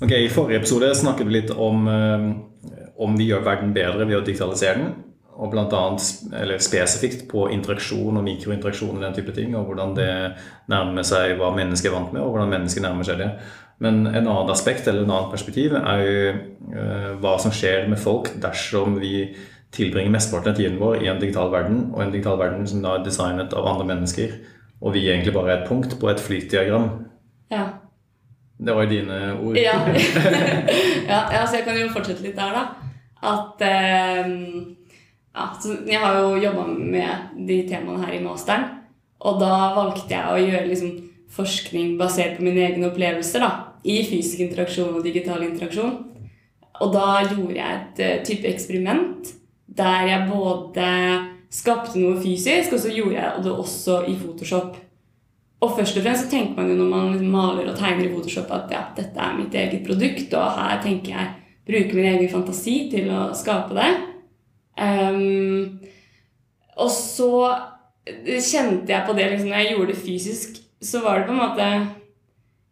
Ok, I forrige episode snakket vi litt om eh, om vi gjør verden bedre ved å digitalisere den. Og blant annet, spesifikt på interaksjon og mikrointeraksjon og den type ting. Og hvordan det nærmer seg hva mennesket er vant med, og hvordan mennesket nærmer seg det. Men en annen aspekt eller en annen perspektiv er jo eh, hva som skjer med folk dersom vi tilbringer mesteparten av tiden vår i en digital verden, og en digital verden som da er designet av andre mennesker, og vi egentlig bare er et punkt på et flytdiagram. Ja. Det var jo dine ord. Ja. ja, altså jeg kan jo fortsette litt der, da. At eh, ja, så Jeg har jo jobba med de temaene her i masteren. Og da valgte jeg å gjøre liksom, forskning basert på mine egne opplevelser. da, I fysisk interaksjon og digital interaksjon. Og da gjorde jeg et uh, type eksperiment der jeg både skapte noe fysisk, og så gjorde jeg det også i Photoshop. Og først og fremst så tenker man jo når man liksom maler og tegner i Photoshop at ja, dette er mitt eget produkt, og her tenker jeg bruke min egen fantasi til å skape det. Um, og så kjente jeg på det liksom, når jeg gjorde det fysisk, så var det på en måte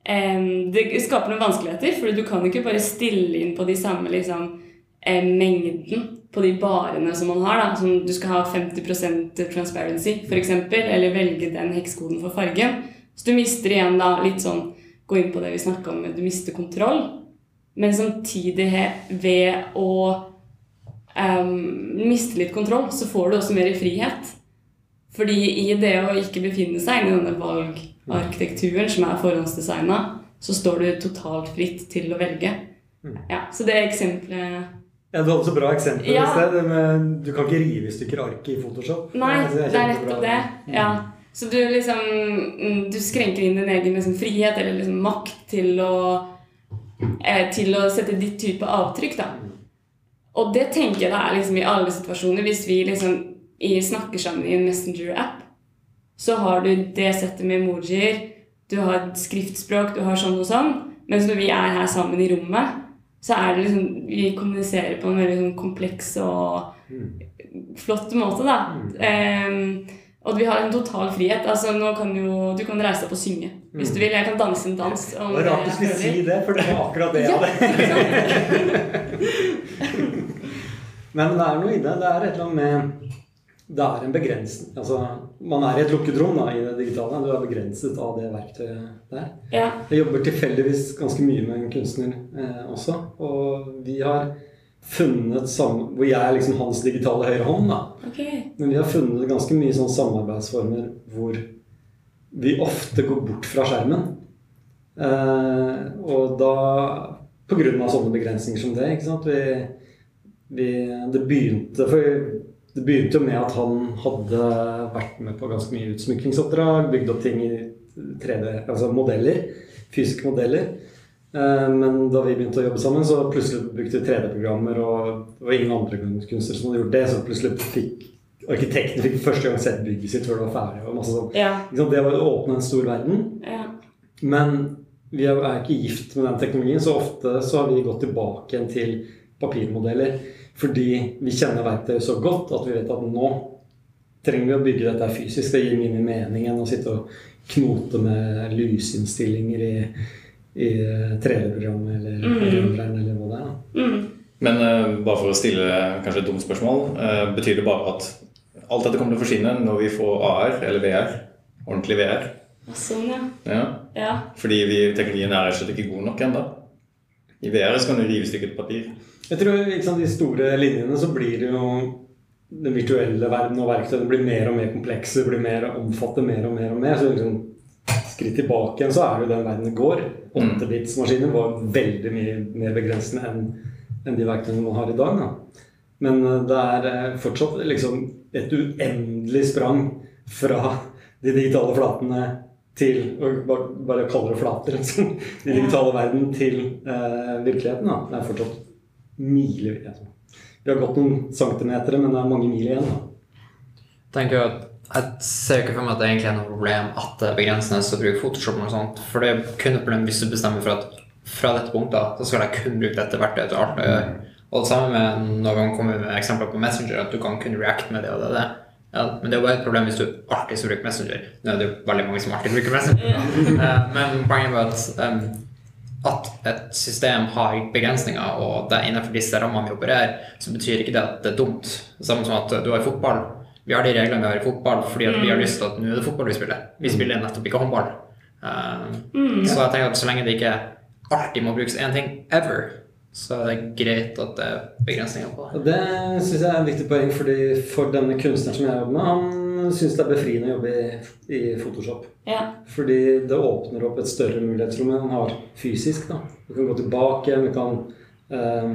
um, Det skaper noen vanskeligheter, for du kan ikke bare stille inn på de samme liksom, um, mengden på de barene som man har. Da. Som du skal ha 50% transparency, f.eks., eller velge den hekskoden for fargen. Så du mister igjen da litt sånn Gå inn på det vi snakka om, du mister kontroll. Men samtidig ved å um, miste litt kontroll, så får du også mer frihet. Fordi i det å ikke befinne seg i denne valgarkitekturen som er forhåndsdesigna, så står du totalt fritt til å velge. Mm. Ja, så det eksempelet ja, Du hadde så bra eksempel ja. i sted. Men du kan ikke rive i stykker arket i Photoshop. Nei, det er, det er nettopp det. Ja. Så du liksom mm, Du skrenker inn din egen liksom, frihet eller liksom, makt til å, eh, til å sette ditt type avtrykk. da. Og det tenker jeg det er liksom i alle situasjoner. Hvis vi liksom i, snakker sammen i en Messenger-app, så har du det settet med emojier, du har skriftspråk, du har sånn og sånn. Mens når vi er her sammen i rommet, så er det liksom Vi kommuniserer på en veldig sånn kompleks og flott måte, da. Um, og vi har en total frihet. altså nå kan jo, Du kan reise deg opp og synge hvis du vil. Jeg kan danse en dans. det var rart du skulle si det, for det var akkurat det jeg hadde. Men det er noe i det. Det er et eller annet med det er en begrensning. Altså, man er i et lukket rom da, i det digitale. Du er begrenset av det verktøyet der. Ja. Jeg jobber tilfeldigvis ganske mye med en kunstner eh, også. Og vi har funnet sammen, Hvor jeg er liksom hans digitale høyre hånd. da. Okay. Men vi har funnet ganske mye sånn samarbeidsformer hvor vi ofte går bort fra skjermen. Eh, og da På grunn av sånne begrensninger som det. ikke sant? Vi, vi, det begynte for det begynte jo med at han hadde vært med på ganske mye utsmykningsoppdrag, bygd opp ting i 3D, altså modeller, fysiske modeller. Eh, men da vi begynte å jobbe sammen, så plutselig brukte vi 3D-programmer, og det var ingen andre kunstnere som hadde gjort det, så plutselig fikk arkitektene fikk første gang sett bygget sitt før det var ferdig. og masse sånt. Ja. Det var å åpne en stor verden. Ja. Men vi er ikke gift med den teknologien, så ofte så har vi gått tilbake igjen til papirmodeller. Fordi vi kjenner verktøyet så godt at vi vet at nå trenger vi å bygge dette fysisk. Det gir mye mening enn å sitte og knote med lysinnstillinger i, i 3D-programmet eller mm. eller hva det er. Mm. Men uh, bare for å stille kanskje et dumt spørsmål. Uh, betyr det bare at alt dette kommer til å forsvinne når vi får AR eller VR? Ordentlig VR? Sånn, ja. ja. ja. Fordi vi, teknologien er rett og slett ikke god nok ennå. I VR så kan du rive stykket papir. Jeg tror liksom, de store linjene så blir det jo den virtuelle verden og verktøyene blir mer og mer komplekse, blir mer omfatter mer og mer og mer. Så liksom, skritt tilbake igjen så er det jo den verden det går. 8-bits-maskiner var veldig mye mer begrensende enn enn de verktøyene man har i dag. Da. Men eh, det er eh, fortsatt liksom et uendelig sprang fra de digitale flatene til å bare kalle det flater, liksom. Den digitale verden til eh, virkeligheten. Da. Det er fortsatt miler Altså. Vi har gått noen centimeter, men det er mange mil igjen. Da. tenker at jeg ser ikke for meg at det egentlig er noe problem at det begrenses å bruke Photoshop. og sånt, For det er kun et problem hvis du bestemmer for at fra dette punktet så skal jeg kun bruke dette verktøyet til alt jeg gjør. Og det samme med når man kommer med eksempler på Messenger, at du kan kun react med det og det. det. Ja, men det er jo bare et problem hvis du alltid skal bruke Messenger. Nå er det jo veldig mange som alltid bruker Messenger. uh, men poenget var at at et system har begrensninger, og det er innenfor disse rammene vi opererer, så betyr ikke det at det er dumt. Samme som at du har fotball. Vi har de reglene vi har i fotball fordi vi har lyst til at nå er det fotball vi spiller. Vi spiller nettopp ikke håndball. Eh, Så jeg tenker at så lenge det ikke alltid må brukes én ting ever, så er det greit at det er begrensninger på det. Og det syns jeg er et viktig poeng, fordi for denne kunstneren som jeg jobber med, han syns det er befriende å jobbe i, i Photoshop. Ja. Fordi det åpner opp et større mulighetsrom enn han har fysisk. da. Vi kan gå tilbake, vi kan, eh,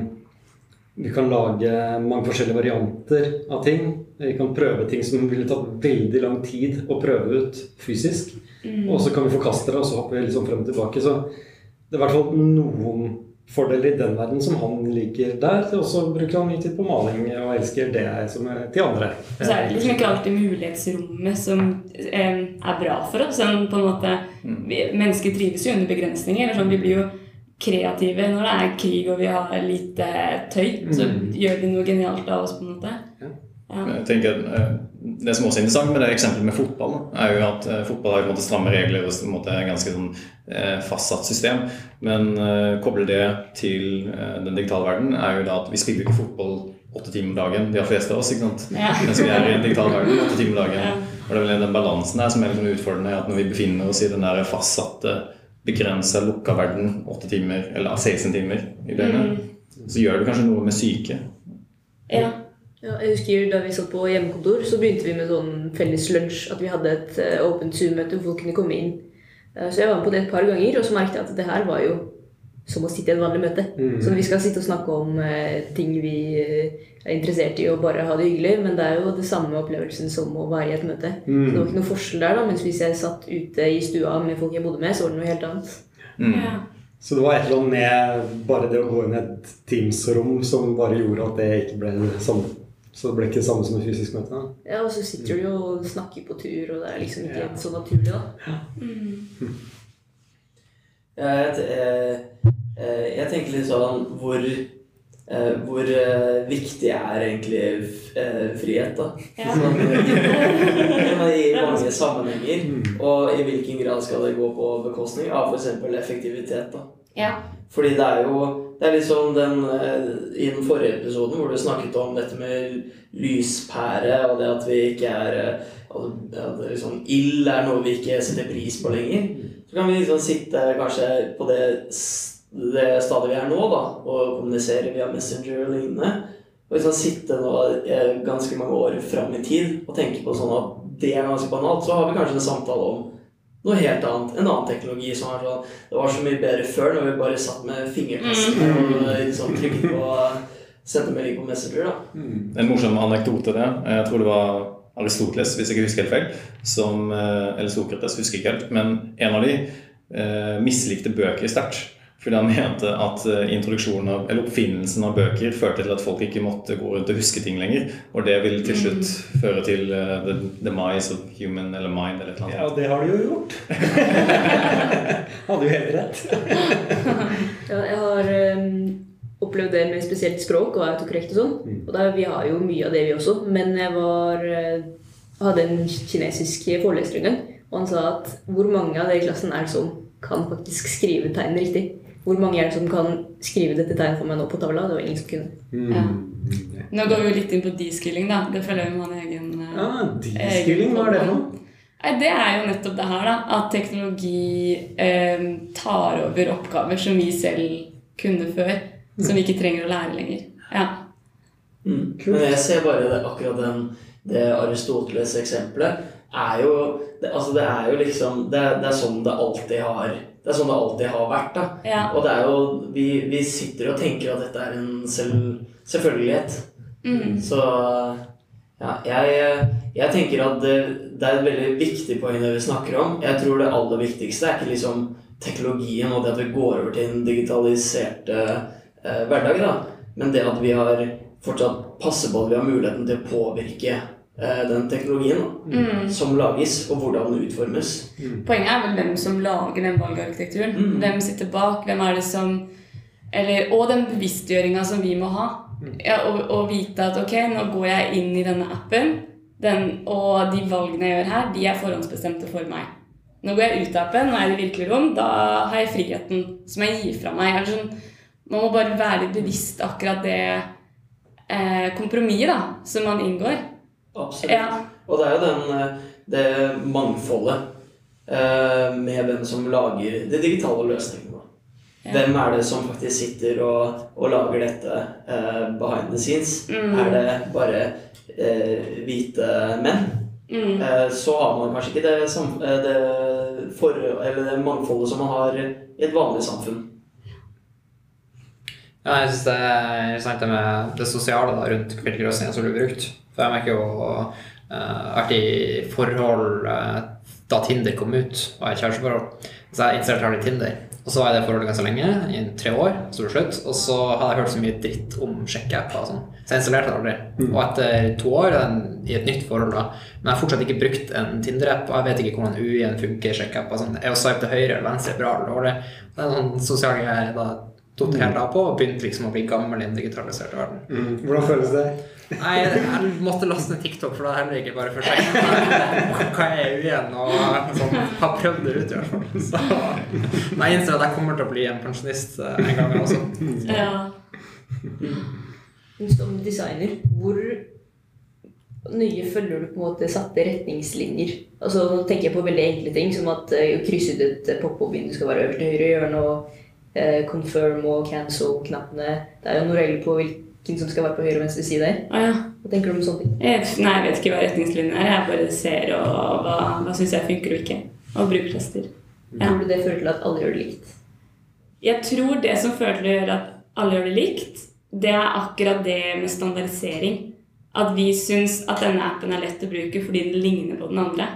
vi kan lage mange forskjellige varianter av ting. Vi kan prøve ting som ville tatt veldig lang tid å prøve ut fysisk. Og så kan vi forkaste det, og så hopper vi liksom frem og tilbake. Så det er i hvert fall noen fordeler i den verden som han liker der. Og så bruker han mye tid på maling og elsker det som er til andre. Og så er det liksom ikke alltid mulighetsrommet som eh, er bra for oss. Sånn, på en måte, vi, mennesker trives jo under begrensninger. Eller sånn, vi blir jo kreative når det er krig og vi har lite tøy. Så gjør vi noe genialt av oss, på en måte. Ja. Jeg tenker eh, Det som også er interessant med det eksempelet med fotball, er jo at eh, fotball har på en måte stramme regler og på en måte ganske sånn eh, fastsatt system. Men uh, koble det til uh, den digitale verden er jo da at vi spiller ikke fotball åtte timer om dagen, de har fleste av oss. ikke sant? Ja. Mens vi er i den digitale verden åtte timer om dagen. Ja. Og det er vel den balansen her som er litt sånn utfordrende. at Når vi befinner oss i den der fastsatte, begrensa, lukka verden, åtte timer, eller 16 timer i døgnet, så gjør det kanskje noe med syke. Ja. Ja, jeg husker Da vi satt på hjemmekontor, så begynte vi med sånn felles lunsj. At vi hadde et eh, åpent Zoom-møte hvor folk kunne komme inn. Eh, så jeg var med på det et par ganger, og så merket jeg at det her var jo som å sitte i et vanlig møte. Så vi skal sitte og snakke om eh, ting vi eh, er interessert i, og bare ha det hyggelig. Men det er jo det samme opplevelsen som å være i et møte. Så det var ikke noe forskjell der. da, Mens hvis jeg satt ute i stua med folk jeg bodde med, så var det noe helt annet. Mm. Ja. Så det var et eller annet med bare det å gå inn i et Teams-rom som bare gjorde at det ikke ble det samme. Så det ble ikke det samme som et fysisk møte. da. Ja, Og så sitter du jo og snakker på tur, og det er liksom ikke Ja. så naturlig, da. Ja, jeg, eh, eh, jeg tenker litt sånn hvor, eh, hvor viktig er egentlig eh, frihet, da? Ja. Sånn, I mange sammenhenger. Og i hvilken grad skal det gå på bekostning av f.eks. effektivitet? da? Ja. Fordi det er jo det er liksom den eh, I den forrige episoden hvor du snakket om dette med lyspære, og det at vi ikke er eh, at liksom Ild er noe vi ikke setter pris på lenger. Så kan vi liksom sitte kanskje på det, det stadiet vi er nå, da, og kommunisere via Messenger og lignende. Og liksom sitte nå eh, ganske mange år fram i tid og tenke på sånn at det er ganske banalt. Så har vi kanskje en samtale om noe helt annet. En annen teknologi som var sånn Det var så mye bedre før når vi bare satt med fingertastene og liksom trykket på Sendte melding på Messenger, da. En morsom anekdote der. Jeg tror det var Aristoteles, hvis jeg ikke husker helt feil, som, eh, eller Sokrates, husker ikke helt, men en av de eh, mislikte bøker sterkt. Fordi han mente at eh, introduksjonen av, eller oppfinnelsen av bøker førte til at folk ikke måtte gå rundt og huske ting lenger. Og det vil til slutt føre til uh, the demise of human eller mind eller noe. Ja, det har de jo gjort. Hadde jo helt rett. Ja, jeg har um, opplevd det med spesielt språk og autokorrekt og sånn. Og da, vi har jo mye av det, vi også. Men jeg var, øh, hadde en kinesisk foreleser en gang, og han sa at hvor mange av dere i klassen er det som kan faktisk skrive tegn riktig? Hvor mange er det som kan skrive dette tegnet for meg nå på tavla? Det var ingen som kunne. Ja. Nå går vi jo litt inn på de-skilling, da. Det føler jeg vi må ha en egen eh, Ja, de-skilling, hva er det for noe? Nei, Det er jo nettopp det her, da. At teknologi eh, tar over oppgaver som vi selv kunne før. Som vi ikke trenger å lære lenger. Ja. Mm. Men jeg ser bare det, akkurat den, det Aristoteles-eksempelet er jo det, altså det er jo liksom det det er sånn det alltid har Det er sånn det alltid har vært. da ja. Og det er jo Vi, vi sitter og tenker at dette er en selv, selvfølgelighet. Mm. Så ja, jeg, jeg tenker at det, det er et veldig viktig poeng det vi snakker om. Jeg tror det aller viktigste er ikke liksom teknologien og det at vi går over til en digitalisert eh, hverdag, da. men det at vi har fortsatt passer på at vi har muligheten til å påvirke den teknologien da, Mm. som lages, og hvordan den utformes. Poenget er vel hvem som lager den valgarkitekturen. Mm. Hvem sitter bak? Hvem er det som eller, Og den bevisstgjøringa som vi må ha. Ja, og, og vite at ok, nå går jeg inn i denne appen, den, og de valgene jeg gjør her, de er forhåndsbestemte for meg. Nå går jeg ut av appen, nå er jeg i det virkelige rom. Da har jeg friheten som jeg gir fra meg. Sånn, man må bare være litt bevisst akkurat det eh, kompromisset som man inngår. Absolutt. Ja. Og det er jo den, eh, det mangfoldet eh, med hvem som lager de digitale løsningene. Ja. Hvem er det som faktisk sitter og, og lager dette eh, behind the scenes? Mm. Er det bare eh, hvite menn? Mm. Eh, så har man kanskje ikke det, sam det, for, eller det mangfoldet som man har i et vanlig samfunn. Ja, jeg synes det er interessant det med det sosiale da, rundt hvilke løsninger som blir brukt. For jeg merker jo uh, vært i forhold uh, da Tinder kom ut, og jeg i kjæresteforhold. Så jeg installerte aldri Tinder. Og så var jeg i det forholdet ganske lenge, i tre år, så det slutt. Og så hadde jeg hørt så mye dritt om sjekkeapper og sånn, så jeg installerte det aldri. Og etter to år en- i et nytt forhold, da, men jeg har fortsatt ikke brukt en Tinder-app, og jeg vet ikke hvordan UI-en funker, sjekkeapper og sånn. Er å swipe til høyre eller venstre bra eller dårlig? Det er en sosiale sosial greie jeg da tok helt av på, og begynte liksom å bli gammel i den digitaliserte verden. Mm. Hvordan føles det? Nei, jeg måtte laste ned TikTok, for da heller ikke bare for seg. Hva er jeg igjen? Og sånn, har prøvd det ut, i hvert fall. Så men jeg innser at jeg kommer til å bli en pensjonist eh, en gang også. Ja. Som designer, hvor nøye følger du på en måte satte retningslinjer? Altså, nå tenker jeg på veldig enkle ting, som at eh, å krysse ut et pop-opp-vindu skal være øverst til høyre hjørne, og eh, confirm og cancel-knappene. Det er jo noen regler på hvilken som skal være på høyre og venstre side her. Å ja. Hva tenker du om sånne ting? Jeg, nei, jeg vet ikke hva retningslinjene er. Jeg bare ser og hva, hva syns jeg funker og ikke. Og brukertester. Ja. Tror du det fører til at alle gjør det likt? Jeg tror det som fører til at alle gjør det likt, det er akkurat det med standardisering. At vi syns at denne appen er lett å bruke fordi den ligner på den andre.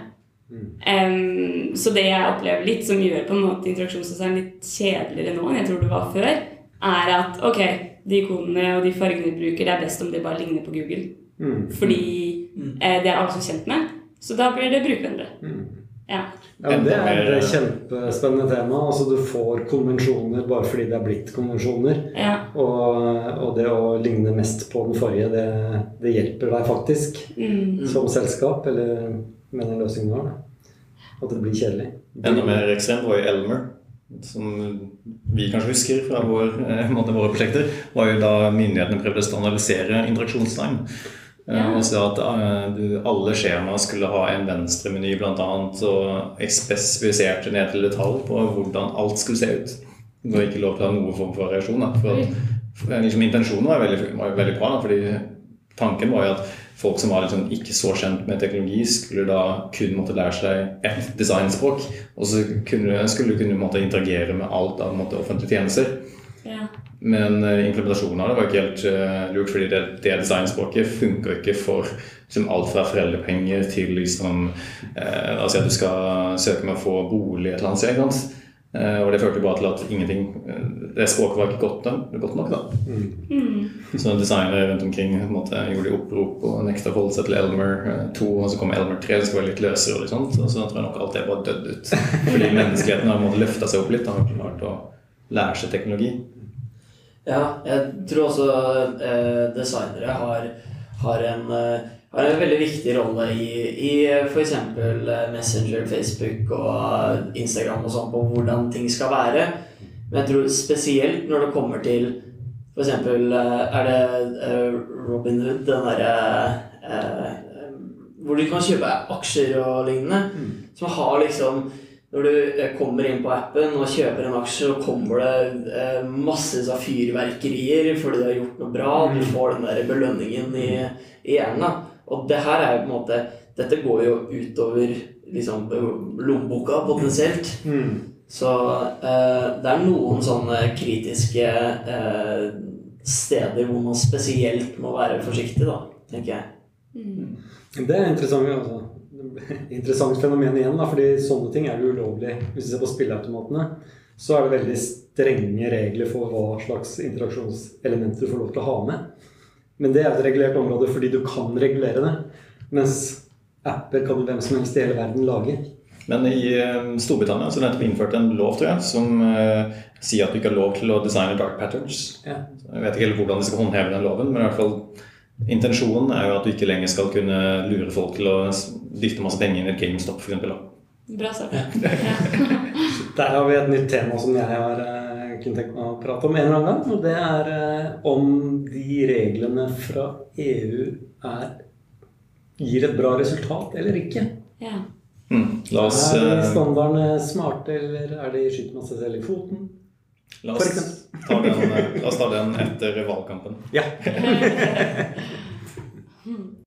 Em, så det jeg opplever litt, som gjør på en måte interaksjonsdesign litt kjedeligere nå enn jeg tror det var før, er at ok, de ikonene og de fargene du bruker, det er best om de bare ligner på Google. Mm. Fordi eh, det er alle så kjent med. Så da blir det brukervennlig. Ja. Ja, men det er et kjempespennende tema. Altså, du får konvensjoner bare fordi det er blitt konvensjoner. ja. Og, og det å ligne mest på den forrige, det, det hjelper deg faktisk Mm. som selskap, eller med den løsningen du har. At det blir kjedelig. Enda mer ekstremt var jo Elmer, som vi kanskje husker fra vår, eh, måte, våre prosjekter, var jo da myndighetene prøvde å standardisere interaksjonstegn. Eh, Ja. Og sa at eh, alle skjemaer skulle ha en venstremeny bl.a. og spesifiserte ned til detalj på hvordan alt skulle se ut. Det var ikke lov til å ha noen form for variasjon. Da, for for, liksom, intensjonen var veldig, var veldig bra, da, fordi tanken var jo at folk som var liksom ikke så kjent med teknologi, skulle da kun måtte lære seg ett designspråk. Og så kunne, skulle du kunne måtte interagere med alt av måtte, offentlige tjenester. Ja. Men eh, implementasjonen av det var ikke helt uh, lurt, fordi det, det designspråket funker ikke for liksom, alt fra foreldrepenger til liksom uh, Altså at du skal søke med å få bolig et eller annet sted. Eh, og det førte jo bare til at ingenting eh, Det språket var ikke godt, godt nok, da. Mm. Så designere rundt omkring på en måte, gjorde opprop og nekta å forholde seg til Elmer 2, og så kom Elmer 3, det skulle være litt løsere og litt sånt. Og så tror jeg nok alt det bare døde ut. Fordi menneskeligheten har løfta seg opp litt og har klart å lære seg teknologi. Ja, jeg tror også eh, designere har, har, en, eh, har en veldig viktig rolle i, i f.eks. Messenger, Facebook og Instagram og sånn på hvordan ting skal være. Men jeg tror spesielt når det kommer til f.eks. er det eh, Robin Hood, den derre eh, Hvor du kan kjøpe aksjer og lignende. Som har liksom når du eh, kommer inn på appen og kjøper en aksje, så kommer det eh, masse fyrverkerier fordi du har gjort noe bra. Du får den der belønningen i, i hjernen. Og det her er jo på en måte Dette går jo utover liksom, lommeboka potensielt. Så eh, det er noen sånne kritiske eh, steder hvor man spesielt må være forsiktig, da, tenker jeg. Mm. Det er interessant, altså. interessant fenomen igjen, da, fordi sånne ting er jo ulovlig. Hvis du ser på spilleautomatene, så er det veldig strenge regler for hva slags interaksjonselementer du får lov til å ha med. Men det er et regulert område fordi du kan regulere det. Mens apper kan hvem som helst i hele verden lage. Men i eh, Storbritannia så er det nettopp innført en lov tror jeg, som uh, sier at du ikke har lov til å designe dark patterns. Ja. Jeg vet ikke helt hvordan de skal håndheve den loven, men i hvert fall intensjonen er jo at du ikke lenger skal kunne lure folk til å dytte masse penger inn i et GameStop, for eksempel. Bra sagt. Ja. Der har vi et nytt tema som jeg har kunnet tenke meg å prate om en eller annen gang. Og det er eh, om de reglene fra EU er, gir et bra resultat eller ikke. ja. Mm. La oss, Er de eh, standardene smarte, eller er de skyter man seg selv i foten? la oss, ta den, eh, la oss ta den etter valgkampen. Ja.